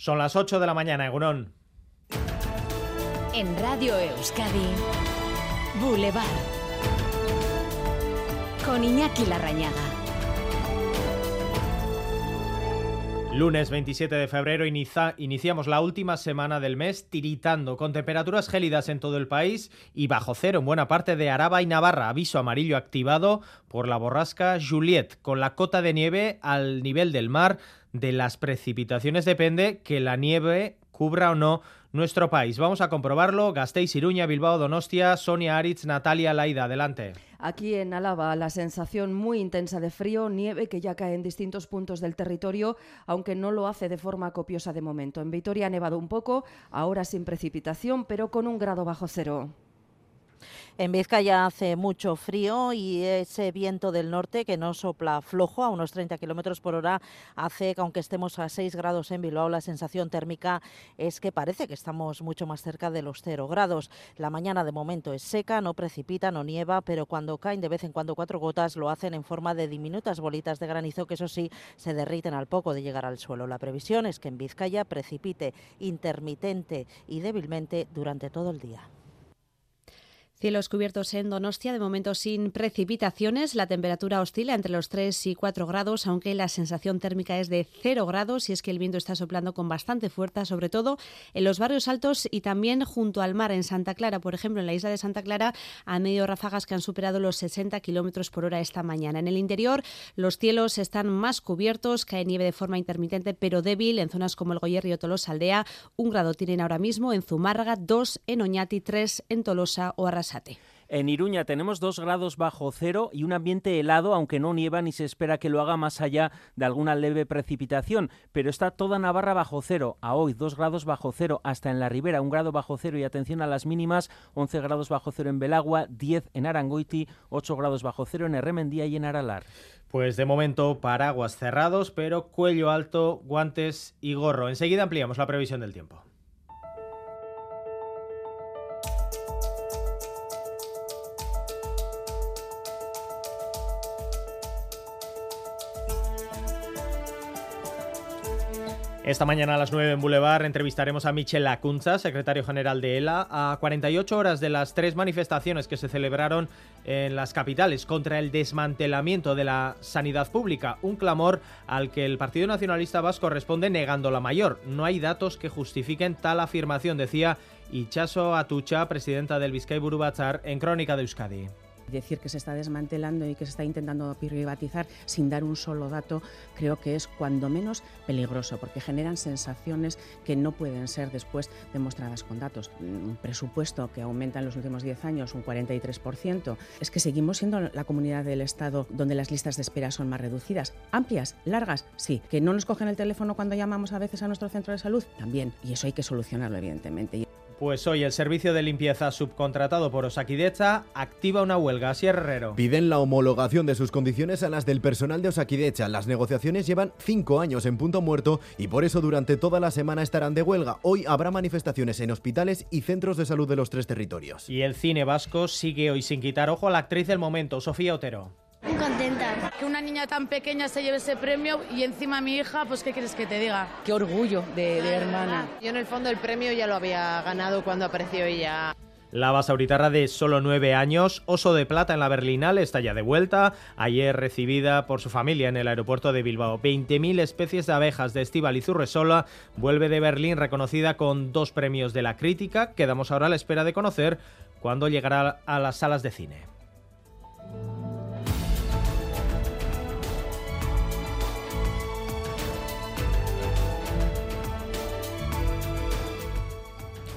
Son las 8 de la mañana, Egunon. En Radio Euskadi, Boulevard. Con Iñaki Larrañaga. Lunes 27 de febrero inicia, iniciamos la última semana del mes tiritando con temperaturas gélidas en todo el país y bajo cero en buena parte de Araba y Navarra. Aviso amarillo activado por la borrasca Juliet con la cota de nieve al nivel del mar. De las precipitaciones depende que la nieve cubra o no nuestro país. Vamos a comprobarlo. Gasteiz, Iruña, Bilbao, Donostia, Sonia Aritz, Natalia Laida. Adelante. Aquí en Álava, la sensación muy intensa de frío, nieve que ya cae en distintos puntos del territorio, aunque no lo hace de forma copiosa de momento. En Vitoria ha nevado un poco, ahora sin precipitación, pero con un grado bajo cero. En Vizcaya hace mucho frío y ese viento del norte que no sopla flojo a unos 30 kilómetros por hora hace que, aunque estemos a 6 grados en Bilbao, la sensación térmica es que parece que estamos mucho más cerca de los 0 grados. La mañana de momento es seca, no precipita, no nieva, pero cuando caen de vez en cuando cuatro gotas lo hacen en forma de diminutas bolitas de granizo que, eso sí, se derriten al poco de llegar al suelo. La previsión es que en Vizcaya precipite intermitente y débilmente durante todo el día. Cielos cubiertos en Donostia, de momento sin precipitaciones. La temperatura oscila entre los 3 y 4 grados, aunque la sensación térmica es de 0 grados y es que el viento está soplando con bastante fuerza, sobre todo en los barrios altos y también junto al mar en Santa Clara. Por ejemplo, en la isla de Santa Clara ha medio ráfagas que han superado los 60 kilómetros por hora esta mañana. En el interior, los cielos están más cubiertos, cae nieve de forma intermitente pero débil en zonas como el Goyer y Tolosa Aldea. Un grado tienen ahora mismo en Zumárraga, dos en Oñati, tres en Tolosa o En Iruña tenemos dos grados bajo cero y un ambiente helado, aunque no nieva ni se espera que lo haga más allá de alguna leve precipitación. Pero está toda Navarra bajo cero. A hoy, dos grados bajo cero, hasta en la ribera, un grado bajo cero. Y atención a las mínimas, 11 grados bajo cero en Belagua, 10 en Arangoiti, 8 grados bajo cero en Erremendía y en Aralar. Pues de momento paraguas cerrados, pero cuello alto, guantes y gorro. Enseguida ampliamos la previsión del tiempo. Esta mañana a las 9 en Boulevard entrevistaremos a Michel Lacunza, secretario general de ELA, a 48 horas de las tres manifestaciones que se celebraron en las capitales contra el desmantelamiento de la sanidad pública, un clamor al que el Partido Nacionalista Vasco responde negando la mayor. No hay datos que justifiquen tal afirmación, decía Ichaso Atucha, presidenta del Vizcay Burubatzar, en Crónica de Euskadi decir que se está desmantelando y que se está intentando privatizar sin dar un solo dato, creo que es cuando menos peligroso, porque generan sensaciones que no pueden ser después demostradas con datos. Un presupuesto que aumenta en los últimos 10 años un 43%. Es que seguimos siendo la comunidad del Estado donde las listas de espera son más reducidas. Amplias, largas, sí. Que no nos cogen el teléfono cuando llamamos a veces a nuestro centro de salud, también. Y eso hay que solucionarlo, evidentemente. Pues hoy el servicio de limpieza subcontratado por Osakidecha activa una huelga. Así Herrero. Piden la homologación de sus condiciones a las del personal de Osakidecha. Las negociaciones llevan cinco años en punto muerto y por eso durante toda la semana estarán de huelga. Hoy habrá manifestaciones en hospitales y centros de salud de los tres territorios. Y el cine vasco sigue hoy sin quitar ojo a la actriz del momento, Sofía Otero. Muy contenta. Que una niña tan pequeña se lleve ese premio y encima mi hija, pues ¿qué quieres que te diga? Qué orgullo de, de hermana. Yo en el fondo el premio ya lo había ganado cuando apareció ella. La basauritarra de solo nueve años, oso de plata en la Berlinale, está ya de vuelta. Ayer recibida por su familia en el aeropuerto de Bilbao. 20.000 especies de abejas de Estival y Zurresola vuelve de Berlín reconocida con dos premios de la crítica. Quedamos ahora a la espera de conocer cuándo llegará a las salas de cine.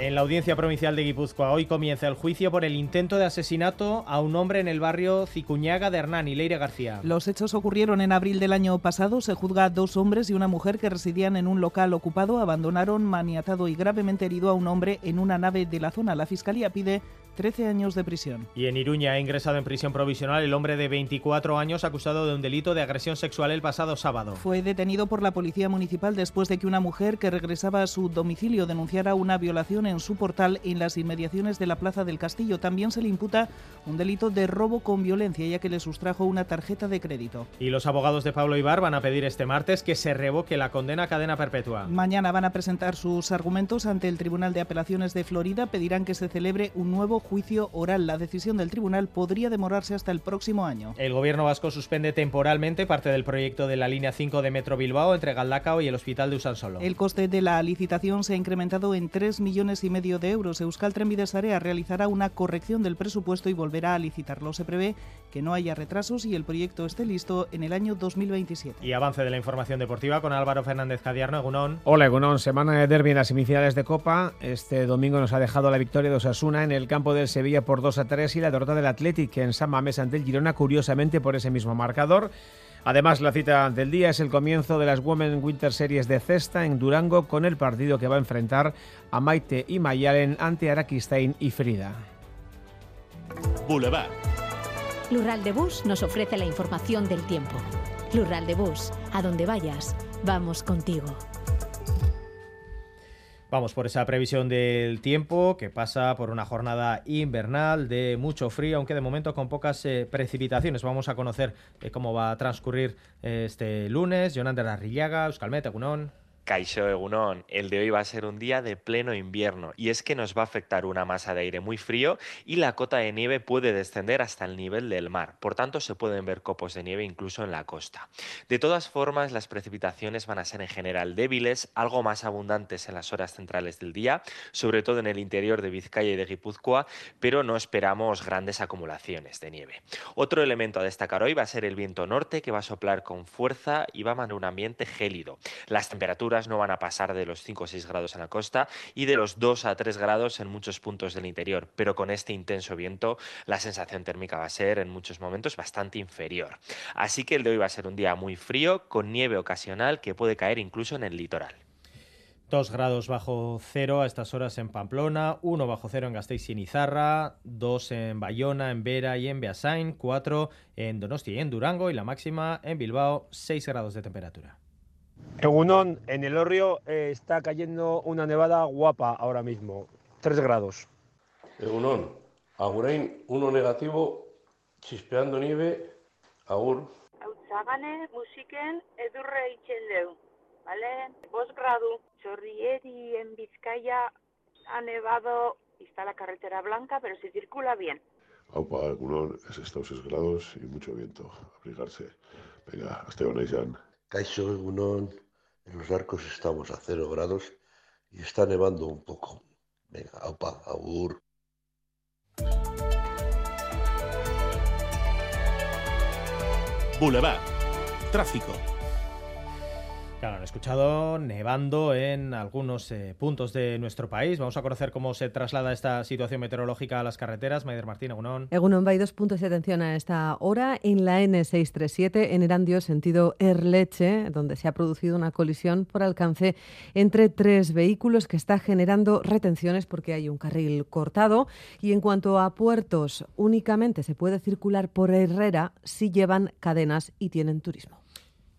En la audiencia provincial de Guipúzcoa hoy comienza el juicio por el intento de asesinato a un hombre en el barrio Cicuñaga de Hernán y Leire García. Los hechos ocurrieron en abril del año pasado. Se juzga a dos hombres y una mujer que residían en un local ocupado. Abandonaron maniatado y gravemente herido a un hombre en una nave de la zona. La fiscalía pide 13 años de prisión. Y en Iruña ha ingresado en prisión provisional el hombre de 24 años acusado de un delito de agresión sexual el pasado sábado. Fue detenido por la policía municipal después de que una mujer que regresaba a su domicilio denunciara una violación en su portal en las inmediaciones de la Plaza del Castillo. También se le imputa un delito de robo con violencia, ya que le sustrajo una tarjeta de crédito. Y los abogados de Pablo Ibar van a pedir este martes que se revoque la condena a cadena perpetua. Mañana van a presentar sus argumentos ante el Tribunal de Apelaciones de Florida. Pedirán que se celebre un nuevo juicio oral. La decisión del tribunal podría demorarse hasta el próximo año. El gobierno vasco suspende temporalmente parte del proyecto de la línea 5 de Metro Bilbao entre Galdacao y el Hospital de Usansolo. El coste de la licitación se ha incrementado en 3 millones y medio de euros. Euskal Trenbides Area realizará una corrección del presupuesto y volverá a licitarlo. Se prevé que no haya retrasos y el proyecto esté listo en el año 2027. Y avance de la información deportiva con Álvaro Fernández Cadiarno, Egunón. Hola Egunón, semana de derby en las semifinales de Copa. Este domingo nos ha dejado la victoria de Osasuna en el campo del Sevilla por 2 a 3 y la derrota del Athletic en San Mamés ante el Girona, curiosamente por ese mismo marcador. Además, la cita del día es el comienzo de las Women Winter Series de cesta en Durango con el partido que va a enfrentar a Maite y Mayalen ante Araquistain y Frida. Boulevard. Lural de Bus nos ofrece la información del tiempo. Lural de Bus, a donde vayas, vamos contigo. Vamos por esa previsión del tiempo que pasa por una jornada invernal de mucho frío, aunque de momento con pocas eh, precipitaciones. Vamos a conocer eh, cómo va a transcurrir eh, este lunes. Jonander Arrillaga, Euskalmet, Gunón. Caixo Egunon, el de hoy va a ser un día de pleno invierno y es que nos va a afectar una masa de aire muy frío y la cota de nieve puede descender hasta el nivel del mar, por tanto se pueden ver copos de nieve incluso en la costa. De todas formas, las precipitaciones van a ser en general débiles, algo más abundantes en las horas centrales del día, sobre todo en el interior de Vizcaya y de Guipúzcoa, pero no esperamos grandes acumulaciones de nieve. Otro elemento a destacar hoy va a ser el viento norte que va a soplar con fuerza y va a mantener un ambiente gélido. Las temperaturas no van a pasar de los 5 o 6 grados en la costa y de los 2 a 3 grados en muchos puntos del interior, pero con este intenso viento la sensación térmica va a ser en muchos momentos bastante inferior. Así que el de hoy va a ser un día muy frío, con nieve ocasional que puede caer incluso en el litoral. 2 grados bajo cero a estas horas en Pamplona, 1 bajo cero en Gasteiz y Nizarra, 2 en Bayona, en Vera y en Beasain, 4 en Donosti y en Durango y la máxima en Bilbao, 6 grados de temperatura. Egunon, en el Orrio eh, está cayendo una nevada guapa ahora mismo, 3 grados. Egunon, Agurain, uno negativo, chispeando nieve, agur. Autzagane musiken edurre itzen deu, ¿vale? 2 gradu, Chorrieri en Vizcaya ha nevado y está la carretera blanca, pero se circula bien. Aupa, Egunon, es estos 6 grados y mucho viento, abrigarse. Venga, hasta Oneisan. Caixo Egunon, en los arcos estamos a cero grados y está nevando un poco. Venga, aupa, agur. Boulevard. Tráfico. Claro, han escuchado nevando en algunos eh, puntos de nuestro país. Vamos a conocer cómo se traslada esta situación meteorológica a las carreteras. Maider Martín, Egunon. Egunon, hay dos puntos de atención a esta hora. En la N637, en Erandio, sentido Erleche, donde se ha producido una colisión por alcance entre tres vehículos que está generando retenciones porque hay un carril cortado. Y en cuanto a puertos, únicamente se puede circular por Herrera si llevan cadenas y tienen turismo.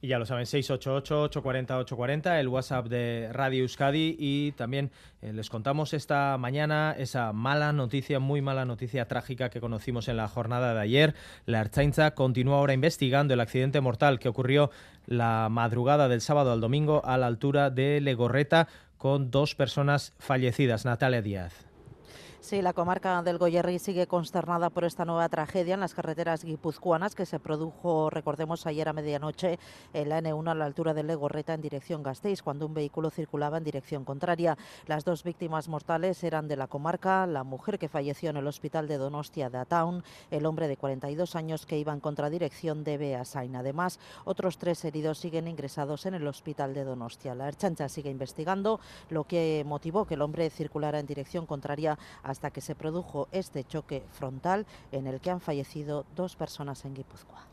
Y ya lo saben, 688-840-840, el WhatsApp de Radio Euskadi. Y también eh, les contamos esta mañana esa mala noticia, muy mala noticia trágica que conocimos en la jornada de ayer. La Archainza continúa ahora investigando el accidente mortal que ocurrió la madrugada del sábado al domingo a la altura de Legorreta con dos personas fallecidas. Natalia Díaz. Sí, la comarca del Goyerri sigue consternada por esta nueva tragedia en las carreteras guipuzcoanas que se produjo, recordemos, ayer a medianoche en la N1 a la altura de Legorreta en dirección Gasteiz, cuando un vehículo circulaba en dirección contraria. Las dos víctimas mortales eran de la comarca, la mujer que falleció en el hospital de Donostia de Ataun, el hombre de 42 años que iba en contradirección de Beasain. Además, otros tres heridos siguen ingresados en el hospital de Donostia. La Erchancha sigue investigando lo que motivó que el hombre circulara en dirección contraria hasta que se produjo este choque frontal en el que han fallecido dos personas en Guipúzcoa.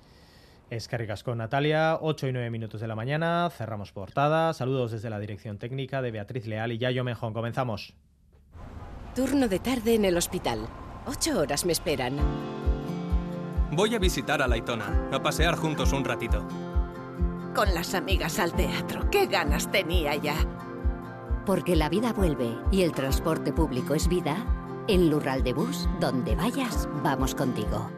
Es Carricasco Natalia, 8 y 9 minutos de la mañana, cerramos portada, saludos desde la dirección técnica de Beatriz Leal y Yayo Mejón, comenzamos. Turno de tarde en el hospital, ocho horas me esperan. Voy a visitar a Laitona, a pasear juntos un ratito. Con las amigas al teatro, qué ganas tenía ya. Porque la vida vuelve y el transporte público es vida, en Lural de Bus, donde vayas, vamos contigo.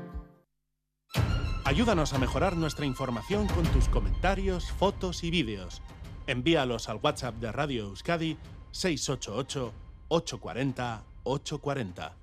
Ayúdanos a mejorar nuestra información con tus comentarios, fotos y vídeos. Envíalos al WhatsApp de Radio Euskadi 688 840 840.